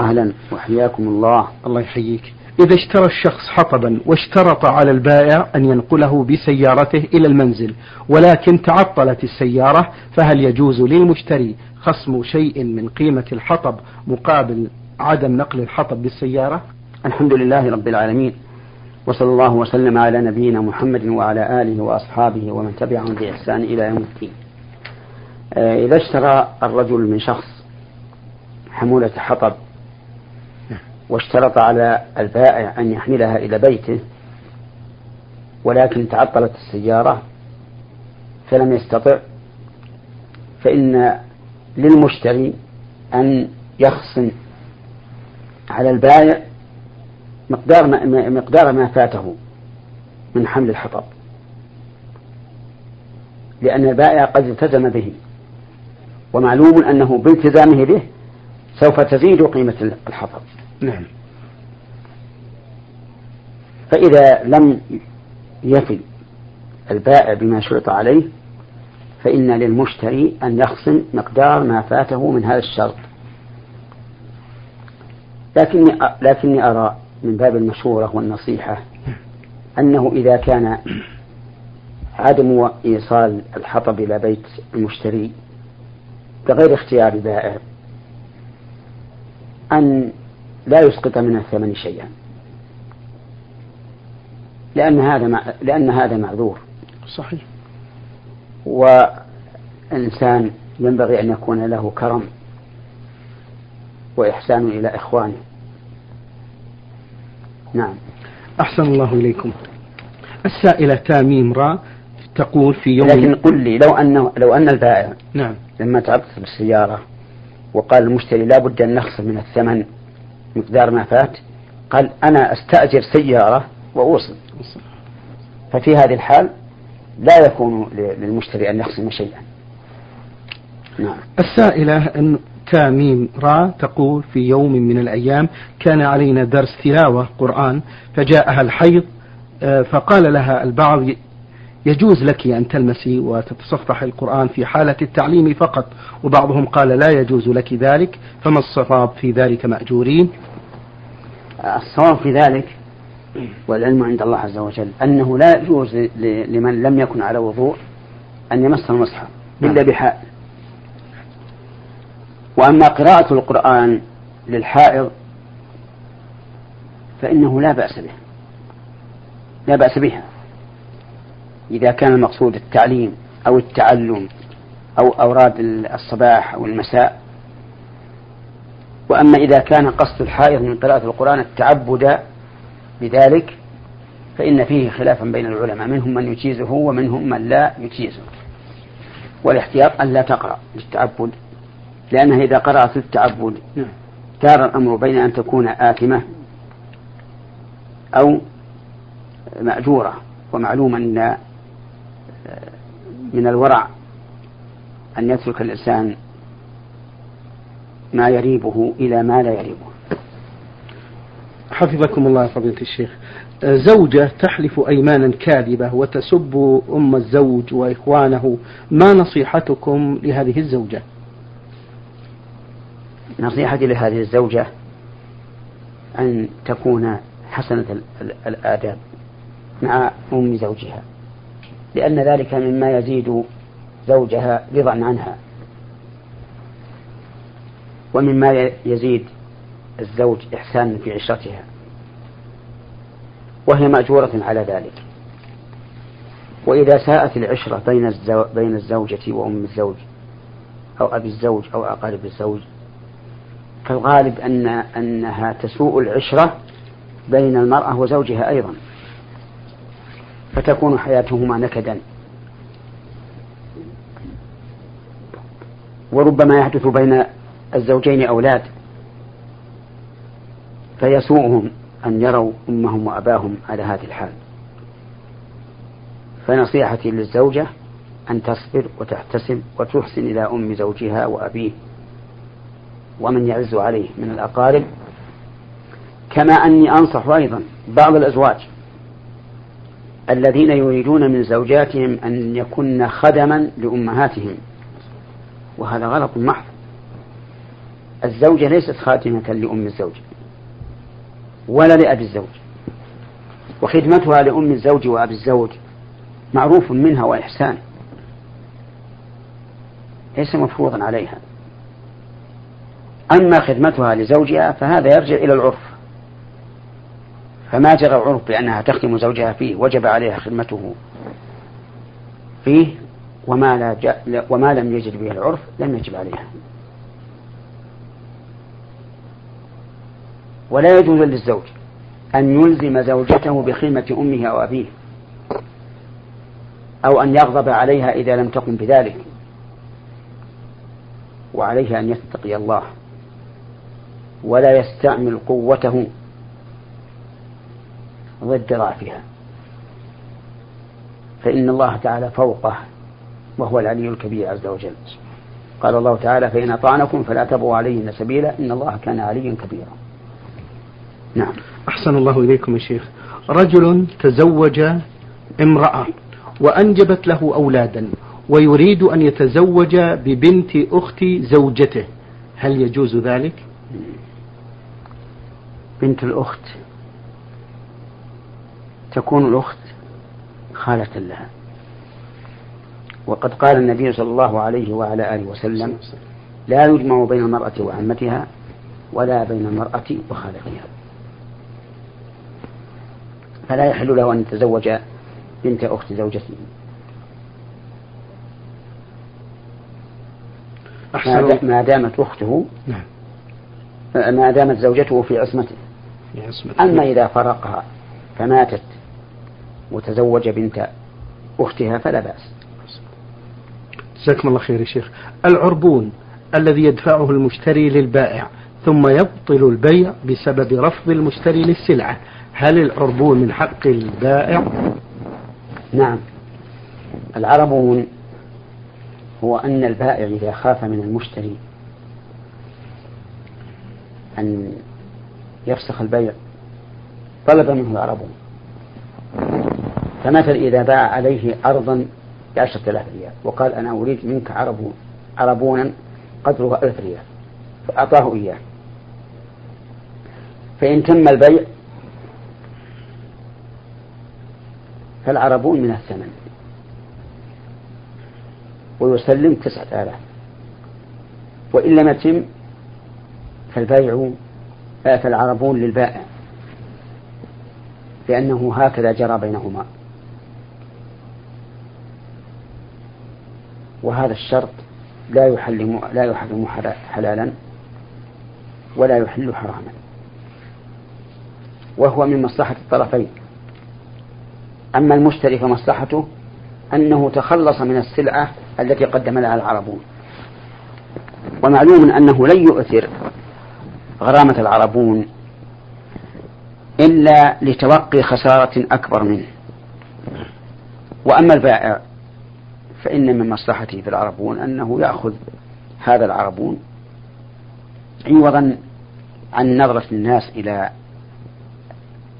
أهلا. وحياكم الله. الله يحييك. إذا اشترى الشخص حطبا واشترط على البائع أن ينقله بسيارته إلى المنزل ولكن تعطلت السيارة فهل يجوز للمشتري خصم شيء من قيمة الحطب مقابل عدم نقل الحطب بالسيارة؟ الحمد لله رب العالمين. وصلى الله وسلم على نبينا محمد وعلى آله وأصحابه ومن تبعهم بإحسان إلى يوم الدين. آه، إذا اشترى الرجل من شخص حمولة حطب واشترط على البائع أن يحملها إلى بيته ولكن تعطلت السيارة فلم يستطع فإن للمشتري أن يخصم على البائع مقدار ما مقدار ما فاته من حمل الحطب. لأن البائع قد التزم به ومعلوم أنه بالتزامه به سوف تزيد قيمة الحطب. نعم. فإذا لم يفي البائع بما شرط عليه فإن للمشتري أن يخصم مقدار ما فاته من هذا الشرط. لكني لكني أرى من باب المشورة والنصيحة أنه إذا كان عدم إيصال الحطب إلى بيت المشتري بغير اختيار البائع أن لا يسقط من الثمن شيئا. لأن هذا لأن هذا معذور. صحيح. وإنسان ينبغي أن يكون له كرم وإحسان إلى إخوانه. نعم. أحسن الله إليكم. السائلة تاميم را تقول في يوم لكن قل لي لو أن لو أن البائع نعم. لما تعطل بالسيارة وقال المشتري لا بد أن نخصم من الثمن مقدار ما فات قال أنا أستأجر سيارة وأوصل. ففي هذه الحال لا يكون للمشتري أن يخصم شيئا. نعم. السائلة أن تاميم را تقول في يوم من الأيام كان علينا درس تلاوة قرآن فجاءها الحيض آه، فقال لها البعض يجوز لك أن تلمسي وتتصفح القرآن في حالة التعليم فقط وبعضهم قال لا يجوز لك ذلك فما الصواب في ذلك مأجورين؟ الصواب في ذلك والعلم عند الله عز وجل أنه لا يجوز لمن لم يكن على وضوء أن يمس المصحف إلا نعم. بحال وأما قراءة القرآن للحائض فإنه لا بأس به لا بأس بها. إذا كان المقصود التعليم أو التعلم أو أوراد الصباح أو المساء. وأما إذا كان قصد الحائض من قراءة القرآن التعبد بذلك فإن فيه خلافا بين العلماء منهم من يجيزه ومنهم من لا يجيزه. والاحتياط أن لا تقرأ للتعبد لأنها إذا قرأت للتعبد دار الأمر بين أن تكون آثمة أو مأجورة ومعلوم أن من الورع أن يترك الإنسان ما يريبه إلى ما لا يريبه. حفظكم الله فضيلة الشيخ. زوجة تحلف أيمانا كاذبة وتسب أم الزوج وإخوانه ما نصيحتكم لهذه الزوجة؟ نصيحتي لهذه الزوجة أن تكون حسنة الآداب مع أم زوجها. لأن ذلك مما يزيد زوجها رضا عنها. ومما يزيد الزوج إحسانا في عشرتها. وهي مأجورة على ذلك. وإذا ساءت العشرة بين. بين الزوجة وأم الزوج أو أبي الزوج أو أقارب الزوج فالغالب أن أنها تسوء العشرة بين المرأة وزوجها أيضا. فتكون حياتهما نكدا. وربما يحدث بين الزوجين أولاد فيسوءهم أن يروا أمهم وأباهم على هذه الحال. فنصيحتي للزوجة أن تصبر وتحتسب وتحسن إلى أم زوجها وأبيه ومن يعز عليه من الأقارب. كما أني أنصح أيضا بعض الأزواج الذين يريدون من زوجاتهم أن يكن خدما لأمهاتهم. وهذا غلط محض. الزوجة ليست خادمة لأم الزوج ولا لأبي الزوج. وخدمتها لأم الزوج وأبي الزوج معروف منها وإحسان. ليس مفروضا عليها. أما خدمتها لزوجها فهذا يرجع إلى العرف. فما جرى العرف بأنها تخدم زوجها فيه وجب عليها خدمته فيه وما, لا ج... وما لم يجد به العرف لم يجب عليها. ولا يجوز للزوج أن يلزم زوجته بخدمة أمه أو أبيه أو أن يغضب عليها إذا لم تقم بذلك وعليه أن يتقي الله ولا يستعمل قوته ضد ضعفها فإن الله تعالى فوقه وهو العلي الكبير عز وجل. قال الله تعالى فإن أطعنكم فلا تبغوا عليهن سبيلا إن الله كان عليا كبيرا. نعم. أحسن الله إليكم يا شيخ. رجل تزوج امرأة وأنجبت له أولادا ويريد أن يتزوج ببنت أخت زوجته. هل يجوز ذلك؟ بنت الأخت تكون الأخت خالة لها. وقد قال النبي صلى الله عليه وعلى آله وسلم لا يجمع بين المرأة وعمتها ولا بين المرأة وخالتها. فلا يحل له أن يتزوج بنت أخت زوجته ما دامت أخته نعم. ما دامت زوجته في عصمته. أما إذا فرقها فماتت وتزوج بنت أختها فلا بأس. جزاكم الله خير يا شيخ. العربون الذي يدفعه المشتري للبائع ثم يبطل البيع بسبب رفض المشتري للسلعة هل العربون من حق البائع؟ نعم. العربون هو أن البائع إذا خاف من المشتري أن يفسخ البيع طلب منه العربون. فمثل إذا باع عليه أرضا بعشرة آلاف ريال وقال أنا أريد منك عربون عربونا قدره ألف ريال فأعطاه إياه. فإن تم البيع فالعربون من الثمن ويسلم تسعة آلاف. وإن لم يتم فالبيع فالعربون للبائع لأنه هكذا جرى بينهما. وهذا الشرط لا يحرم لا يحرم حلالا ولا يحل حراما. وهو من مصلحة الطرفين. أما المشتري فمصلحته أنه تخلص من السلعة التي قدم لها العربون. ومعلوم أنه لن يؤثر غرامة العربون إلا لتوقي خسارة أكبر منه. وأما البائع فإن من مصلحته في العربون أنه يأخذ هذا العربون عوضا عن نظرة الناس إلى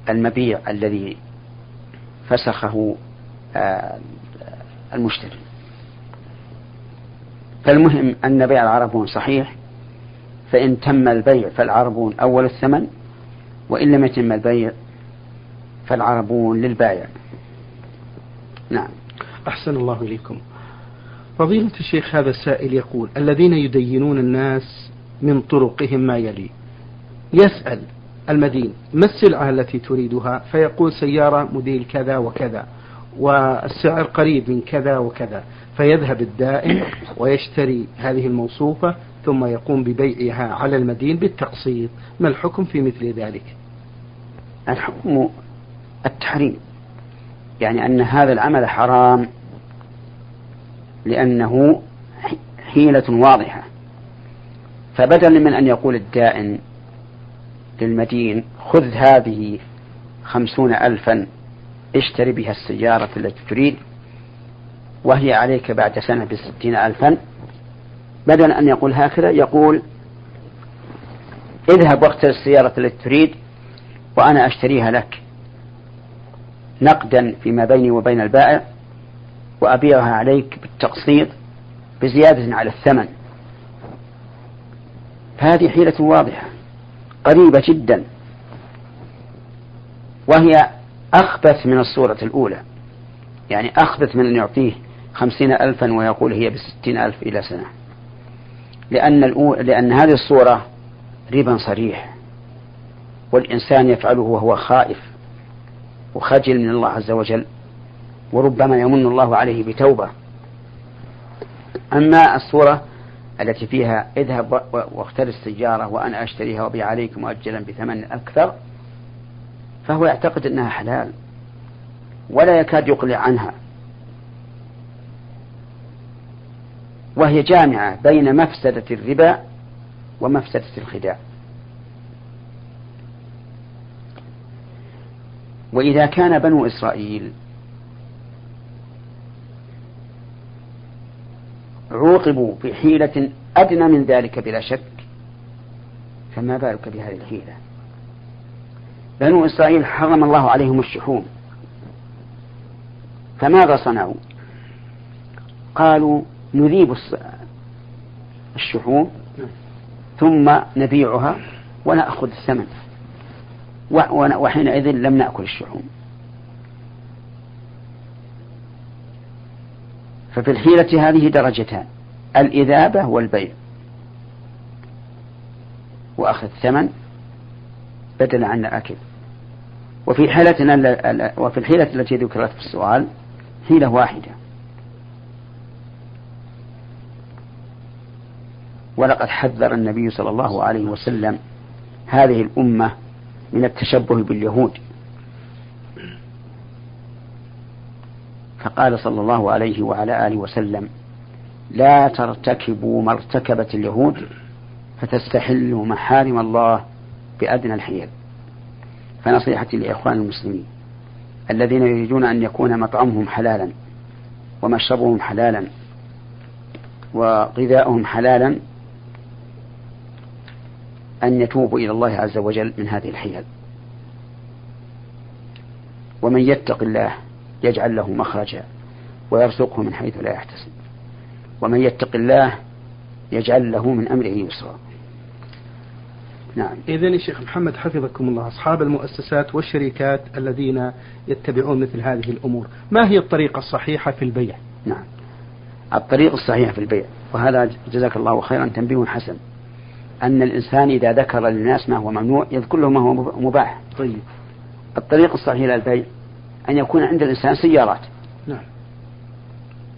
المبيع الذي فسخه آه، المشتري. فالمهم أن بيع العربون صحيح فإن تم البيع فالعربون أول الثمن وإن لم يتم البيع فالعربون للبائع. نعم. أحسن الله إليكم. فضيلة الشيخ هذا السائل يقول الذين يدينون الناس من طرقهم ما يلي. يسأل المدين ما السلعة التي تريدها؟ فيقول سيارة موديل كذا وكذا والسعر قريب من كذا وكذا. فيذهب الدائن ويشتري هذه الموصوفة ثم يقوم ببيعها على المدين بالتقسيط. ما الحكم في مثل ذلك؟ الحكم التحريم. يعني أن هذا العمل حرام لأنه حيلة واضحة. فبدلا من أن يقول الدائن للمدين خذ هذه خمسون ألفا اشتري بها السيارة التي تريد وهي عليك بعد سنة بستين ألفا. بدل أن يقول هكذا يقول اذهب واختر السيارة التي تريد وأنا أشتريها لك. نقدا فيما بيني وبين البائع وأبيعها عليك بالتقسيط بزيادة على الثمن. فهذه حيلة واضحة قريبة جدا وهي أخبث من الصورة الأولى. يعني أخبث من أن يعطيه خمسين ألفا ويقول هي بستين ألف إلى سنة. لأن, لأن هذه الصورة ربا صريح والإنسان يفعله وهو خائف. وخجل من الله عز وجل وربما يمن الله عليه بتوبة. أما الصورة التي فيها اذهب واختر السيارة وأنا أشتريها وبيع عليك مؤجلا بثمن أكثر فهو يعتقد أنها حلال ولا يكاد يقلع عنها. وهي جامعة بين مفسدة الربا ومفسدة الخداع. وإذا كان بنو إسرائيل عوقبوا بحيلة أدنى من ذلك بلا شك فما بالك بهذه الحيلة؟ بنو إسرائيل حرم الله عليهم الشحوم. فماذا صنعوا؟ قالوا نذيب الشحوم ثم نبيعها ونأخذ الثمن. وحينئذ لم نأكل الشحوم. ففي الحيلة هذه درجتان الإذابة والبيع. وأخذ الثمن بدل عن الأكل. وفي حيلتنا وفي الحيلة التي ذكرت في السؤال حيلة واحدة. ولقد حذر النبي صلى الله عليه وسلم هذه الأمة من التشبه باليهود. فقال صلى الله عليه وعلى آله وسلم لا ترتكبوا ما ارتكبت اليهود فتستحلوا محارم الله بأدنى الحيل. فنصيحتي لإخوان المسلمين الذين يريدون أن يكون مطعمهم حلالا ومشربهم حلالا وغذاؤهم حلالا أن يتوبوا إلى الله عز وجل من هذه الحيل. ومن يتق الله يجعل له مخرجا ويرزقه من حيث لا يحتسب. ومن يتق الله يجعل له من أمره يسرا. نعم. إذن يا شيخ محمد حفظكم الله. أصحاب المؤسسات والشركات الذين يتبعون مثل هذه الأمور ما هي الطريقة الصحيحة في البيع؟ نعم. الطريق الصحيح في البيع وهذا جزاك الله خيرا تنبيه حسن. أن الإنسان إذا ذكر للناس ما هو ممنوع يذكر له ما هو مباح. طيب. الطريق الصحيح للبيع أن يكون عند الإنسان سيارات. نعم.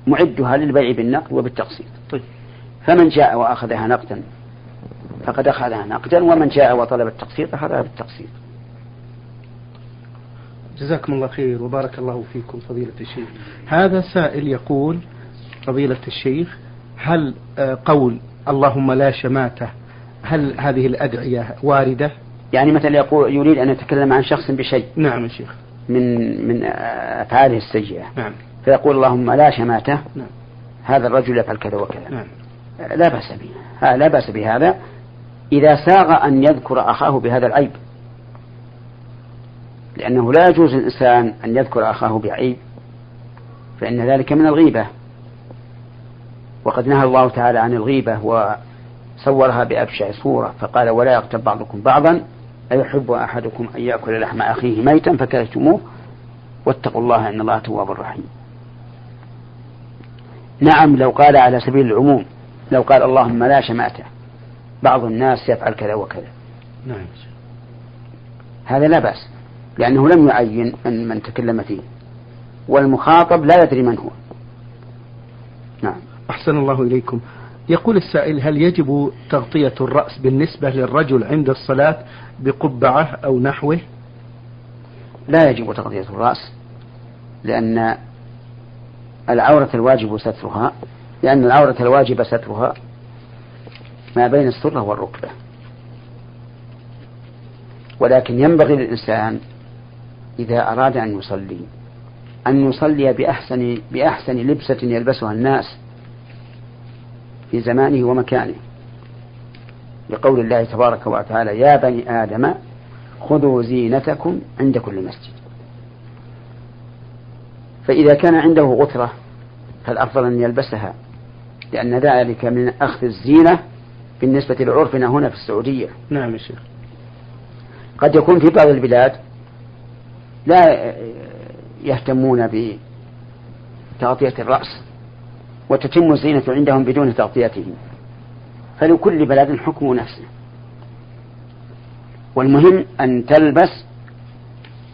معدها للبيع بالنقد وبالتقسيط. طيب. فمن جاء وأخذها نقدا فقد أخذها نقدا ومن جاء وطلب التقسيط أخذها بالتقسيط. جزاكم الله خير وبارك الله فيكم فضيلة الشيخ. هذا سائل يقول فضيلة الشيخ هل آه، قول اللهم لا شماتة هل هذه الأدعية واردة؟ يعني مثلا يقول يريد أن يتكلم عن شخص بشيء. نعم يا شيخ. من من أفعاله السيئة. نعم. فيقول اللهم لا شماتة. نعم. هذا الرجل يفعل كذا وكذا. نعم. لا بأس به. لا بأس بهذا. إذا ساغ أن يذكر أخاه بهذا العيب. لأنه لا يجوز للإنسان أن يذكر أخاه بعيب. فإن ذلك من الغيبة. وقد نهى الله تعالى عن الغيبة وصورها بأبشع صورة فقال ولا يغتب بعضكم بعضا أيحب أحدكم أن يأكل لحم أخيه ميتا؟ فكرهتموه. واتقوا الله إن الله تواب رحيم. نعم لو قال على سبيل العموم لو قال اللهم لا شماتة بعض الناس يفعل كذا وكذا. نعم هذا لا بأس لأنه لم يعين من, من تكلم فيه والمخاطب لا يدري من هو. نعم. أحسن الله إليكم. يقول السائل هل يجب تغطية الرأس بالنسبة للرجل عند الصلاة بقبعة أو نحوه؟ لا يجب تغطية الرأس لأن العورة الواجب سترها لأن العورة الواجب سترها ما بين السرة والركبة. ولكن ينبغي للإنسان إذا أراد أن يصلي أن يصلي بأحسن بأحسن لبسة يلبسها الناس. في زمانه ومكانه. لقول الله تبارك وتعالى يا بني آدم خذوا زينتكم عند كل مسجد. فإذا كان عنده غترة فالأفضل أن يلبسها لأن ذلك من أخذ الزينة بالنسبة لعرفنا هنا في السعودية. نعم يا شيخ. قد يكون في بعض البلاد لا يهتمون بتغطية الرأس. وتتم الزينة عندهم بدون تغطيته فلكل بلد حكم نفسه. والمهم أن تلبس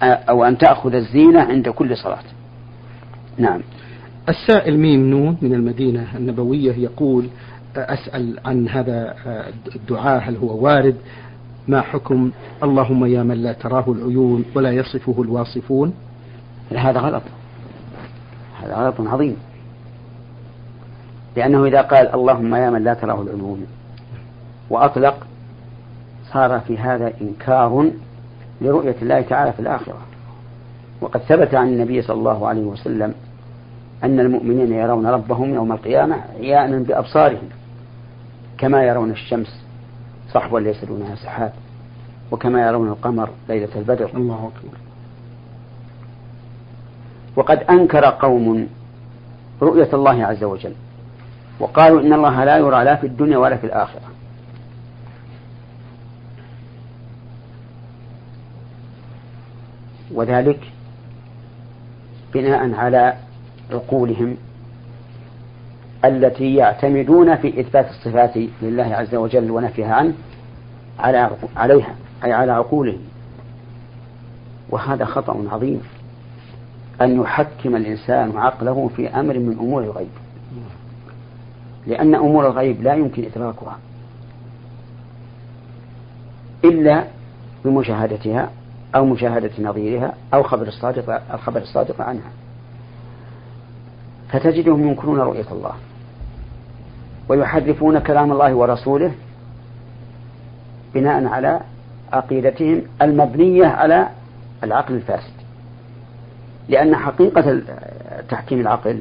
أو أن تأخذ الزينة عند كل صلاة. نعم. السائل ميم نون من المدينة النبوية يقول أسأل عن هذا الدعاء هل هو وارد؟ ما حكم؟ اللهم يا من لا تراه العيون ولا يصفه الواصفون. هذا غلط. هذا غلط عظيم. لأنه إذا قال اللهم يا من لا تراه العيون وأطلق صار في هذا إنكار لرؤية الله تعالى في الآخرة. وقد ثبت عن النبي صلى الله عليه وسلم أن المؤمنين يرون ربهم يوم القيامة عيانا بأبصارهم كما يرون الشمس صحوا ليس دونها سحاب وكما يرون القمر ليلة البدر. الله أكبر. وقد أنكر قوم رؤية الله عز وجل. وقالوا إن الله لا يرى لا في الدنيا ولا في الآخرة. وذلك بناء على عقولهم التي يعتمدون في إثبات الصفات لله عز وجل ونفيها عنه على عليها أي على عقولهم. وهذا خطأ عظيم أن يحكم الإنسان عقله في أمر من أمور الغيب. لأن أمور الغيب لا يمكن إدراكها إلا بمشاهدتها أو مشاهدة نظيرها أو خبر الصادق الخبر الصادق عنها. فتجدهم ينكرون رؤية الله ويحرفون كلام الله ورسوله بناء على عقيدتهم المبنية على العقل الفاسد. لأن حقيقة تحكيم العقل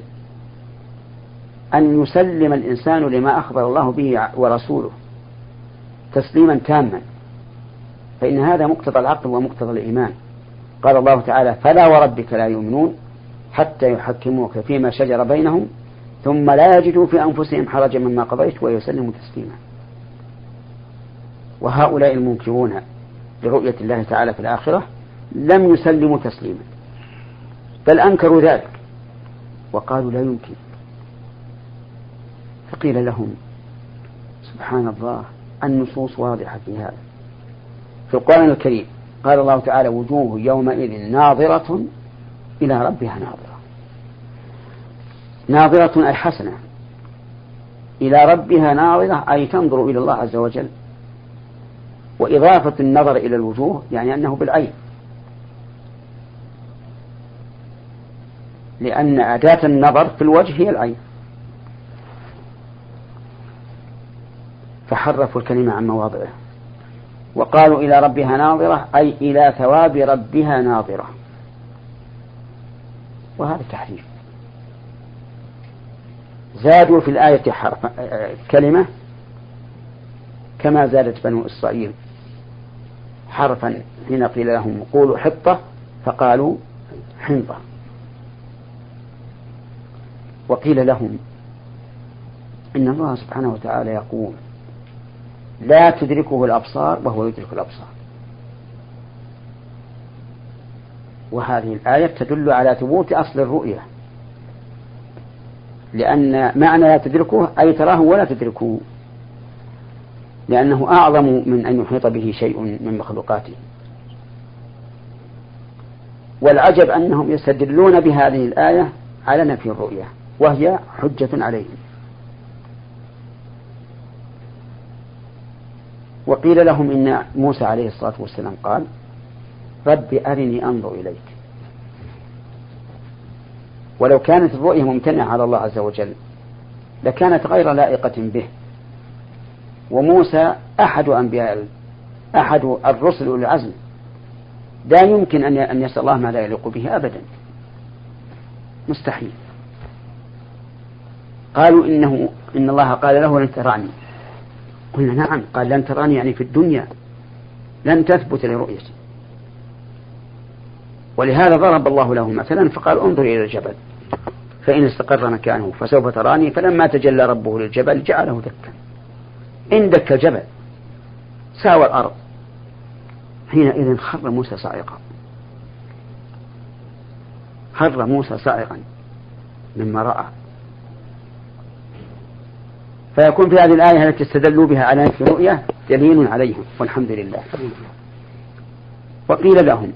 أن يسلم الإنسان لما أخبر الله به ورسوله تسليما تاما. فإن هذا مقتضى العقل ومقتضى الإيمان. قال الله تعالى فلا وربك لا يؤمنون حتى يحكموك فيما شجر بينهم ثم لا يجدوا في أنفسهم حرجا مما قضيت ويسلموا تسليما. وهؤلاء المنكرون لرؤية الله تعالى في الآخرة لم يسلموا تسليما. بل أنكروا ذلك وقالوا لا يمكن. فقيل لهم سبحان الله النصوص واضحة في هذا. في القرآن الكريم قال الله تعالى وجوه يومئذ ناظرة إلى ربها ناظرة. ناظرة أي حسنة. إلى ربها ناظرة أي تنظر إلى الله عز وجل. وإضافة النظر إلى الوجوه يعني أنه بالعين. لأن أداة النظر في الوجه هي العين. فحرفوا الكلمة عن مواضعه. وقالوا إلى ربها ناظرة أي إلى ثواب ربها ناظرة. وهذا تحريف. زادوا في الآية حرف كلمة كما زادت بنو إسرائيل حرفا حين قيل لهم قولوا حطة فقالوا حنطة. وقيل لهم إن الله سبحانه وتعالى يقول لا تدركه الأبصار وهو يدرك الأبصار. وهذه الآية تدل على ثبوت أصل الرؤية. لأن معنى لا تدركه أي تراه ولا تدركه. لأنه أعظم من أن يحيط به شيء من مخلوقاته. والعجب أنهم يستدلون بهذه الآية على نفي الرؤية وهي حجة عليهم. وقيل لهم إن موسى عليه الصلاة والسلام قال رب أرني أنظر إليك. ولو كانت الرؤية ممتنعة على الله عز وجل لكانت غير لائقة به. وموسى أحد أنبياء أحد الرسل أولي العزم. لا يمكن أن أن يسأل الله ما لا يليق به أبدا. مستحيل. قالوا إنه إن الله قال له لن تراني. قلنا نعم قال لن تراني يعني في الدنيا. لن تثبت لرؤيتي. ولهذا ضرب الله له مثلا فقال انظر إلى الجبل. فإن استقر مكانه فسوف تراني فلما تجلى ربه للجبل جعله دكا. عندك الجبل ساوى الأرض. حينئذ خر موسى صاعقا. خر موسى صاعقا مما رأى. فيكون في هذه الآية التي استدلوا بها على نفي الرؤية دليل عليهم والحمد لله. وقيل لهم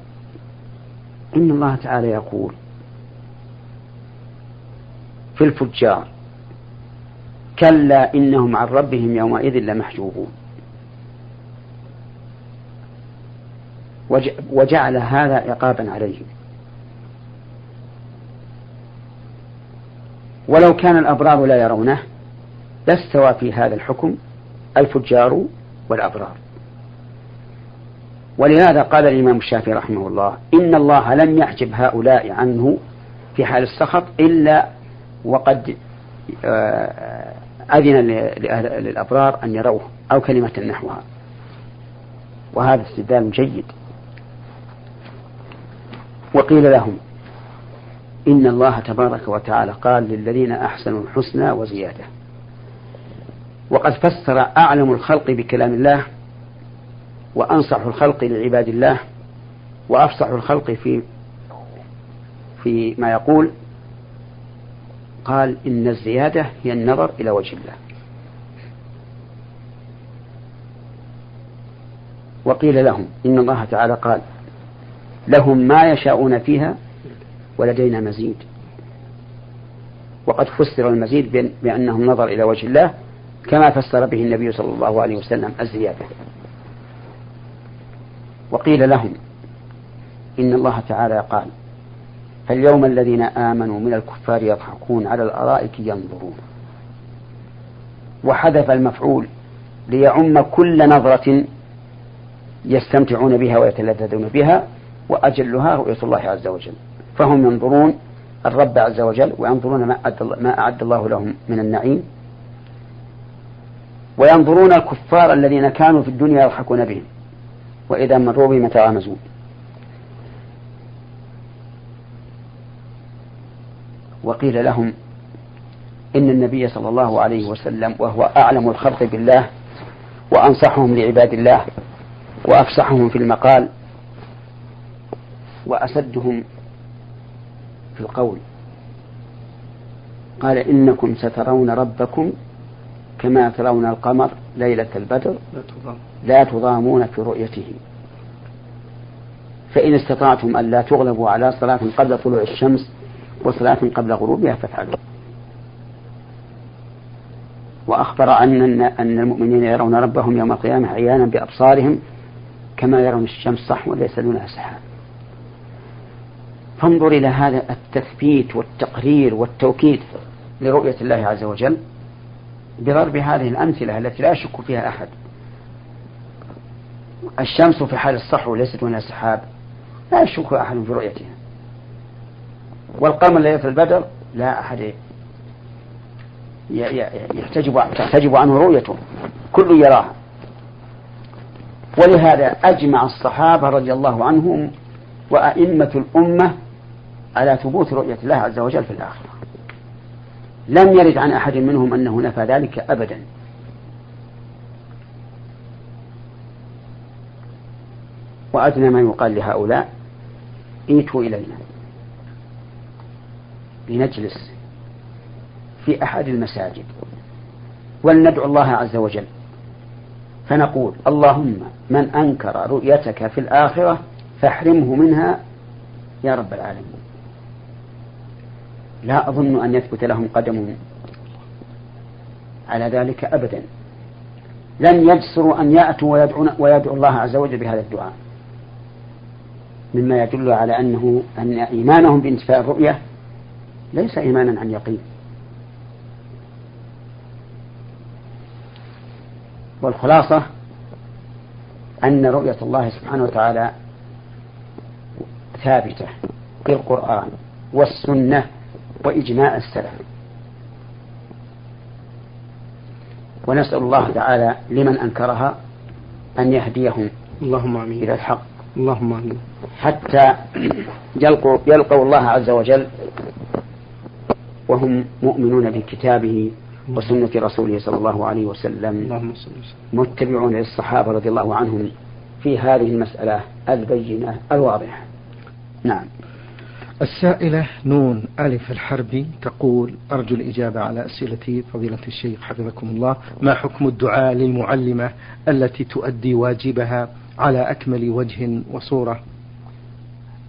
إن الله تعالى يقول في الفجار كلا إنهم عن ربهم يومئذ لمحجوبون. وجعل هذا عقابا عليهم. ولو كان الأبرار لا يرونه لاستوى في هذا الحكم الفجار والأبرار. ولهذا قال الإمام الشافعي رحمه الله إن الله لم يحجب هؤلاء عنه في حال السخط إلا وقد آه، أذن للأبرار أن يروه أو كلمة نحوها. وهذا استدلال جيد. وقيل لهم إن الله تبارك وتعالى قال للذين أحسنوا الحسنى وزيادة. وقد فسر أعلم الخلق بكلام الله وأنصح الخلق لعباد الله وأفصح الخلق في في ما يقول قال إن الزيادة هي النظر إلى وجه الله. وقيل لهم إن الله تعالى قال لهم ما يشاءون فيها ولدينا مزيد. وقد فسر المزيد بأنه النظر إلى وجه الله كما فسر به النبي صلى الله عليه وسلم الزيادة. وقيل لهم إن الله تعالى قال فاليوم الذين آمنوا من الكفار يضحكون على الأرائك ينظرون. وحذف المفعول ليعم كل نظرة يستمتعون بها ويتلذذون بها وأجلها رؤية الله عز وجل. فهم ينظرون الرب عز وجل وينظرون ما أعد الله لهم من النعيم. وينظرون الكفار الذين كانوا في الدنيا يضحكون بهم. وإذا مروا بهم يتغامزون وقيل لهم إن النبي صلى الله عليه وسلم وهو أعلم الخلق بالله وأنصحهم لعباد الله وأفصحهم في المقال وأسدهم في القول. قال إنكم سترون ربكم كما ترون القمر ليلة البدر لا تضامون في رؤيته. فإن استطعتم أن لا تغلبوا على صلاة قبل طلوع الشمس وصلاة قبل غروبها فافعلوا. وأخبر أن أن المؤمنين يرون ربهم يوم القيامة عيانا بأبصارهم كما يرون الشمس صح وليس دونها سحاب. فانظر إلى هذا التثبيت والتقرير والتوكيد لرؤية الله عز وجل. بضرب هذه الأمثلة التي لا يشك فيها أحد. الشمس في حال الصحو ليست دونها سحاب لا يشك أحد في رؤيتها. والقمر ليلة البدر لا أحد يحتجب تحتجب عنه رؤيته كل يراها. ولهذا أجمع الصحابة رضي الله عنهم وأئمة الأمة على ثبوت رؤية الله عز وجل في الآخرة. لم يرد عن أحد منهم أنه نفى ذلك أبدا. وأدنى ما يقال لهؤلاء ائتوا إلينا. لنجلس في أحد المساجد. ولندعو الله عز وجل. فنقول اللهم من أنكر رؤيتك في الآخرة فاحرمه منها يا رب العالمين. لا أظن أن يثبت لهم قدم على ذلك أبدا. لن يجسروا أن يأتوا ويدعون ويدعو الله عز وجل بهذا الدعاء. مما يدل على أنه أن إيمانهم بانتفاء الرؤية ليس إيمانا عن يقين. والخلاصة أن رؤية الله سبحانه وتعالى ثابتة في القرآن والسنة وإجماع السلف. ونسأل الله تعالى لمن أنكرها أن يهديهم اللهم آمين. إلى الحق. اللهم آمين. حتى يلقوا, يلقوا الله عز وجل وهم مؤمنون بكتابه وسنة رسوله صلى الله عليه وسلم. متبعون للصحابة رضي الله عنهم في هذه المسألة البينة الواضحة. نعم. السائلة نون ألف الحربي تقول أرجو الإجابة على أسئلتي فضيلة الشيخ حفظكم الله. ما حكم الدعاء للمعلمة التي تؤدي واجبها على أكمل وجه وصورة؟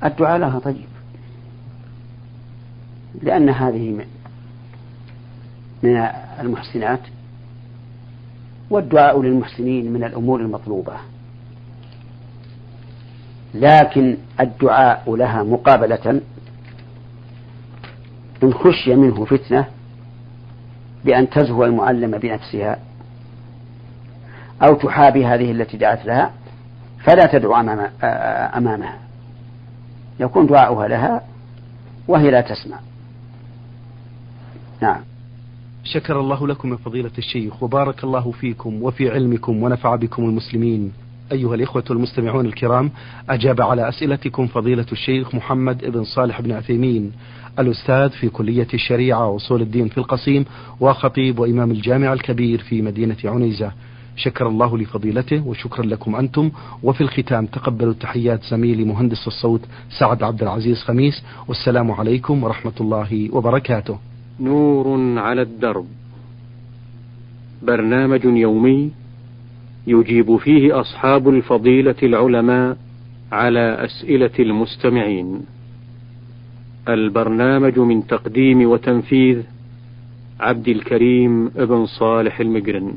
الدعاء لها طيب لأن هذه من المحسنات والدعاء للمحسنين من الأمور المطلوبة. لكن الدعاء لها مقابلة إن خشي منه فتنة بأن تزهو المعلمة بنفسها أو تحابي هذه التي دعت لها فلا تدعو أمام أمامها. يكون دعاؤها لها وهي لا تسمع. نعم. شكر الله لكم يا فضيلة الشيخ وبارك الله فيكم وفي علمكم ونفع بكم المسلمين. أيها الإخوة المستمعون الكرام أجاب على أسئلتكم فضيلة الشيخ محمد بن صالح بن عثيمين الأستاذ في كلية الشريعة وأصول الدين في القصيم وخطيب وإمام الجامع الكبير في مدينة عنيزة. شكر الله لفضيلته وشكرا لكم أنتم. وفي الختام تقبلوا تحيات زميلي مهندس الصوت سعد عبد العزيز خميس. والسلام عليكم ورحمة الله وبركاته. نور على الدرب. برنامج يومي يجيب فيه أصحاب الفضيلة العلماء على أسئلة المستمعين. البرنامج من تقديم وتنفيذ عبد الكريم ابن صالح المقرن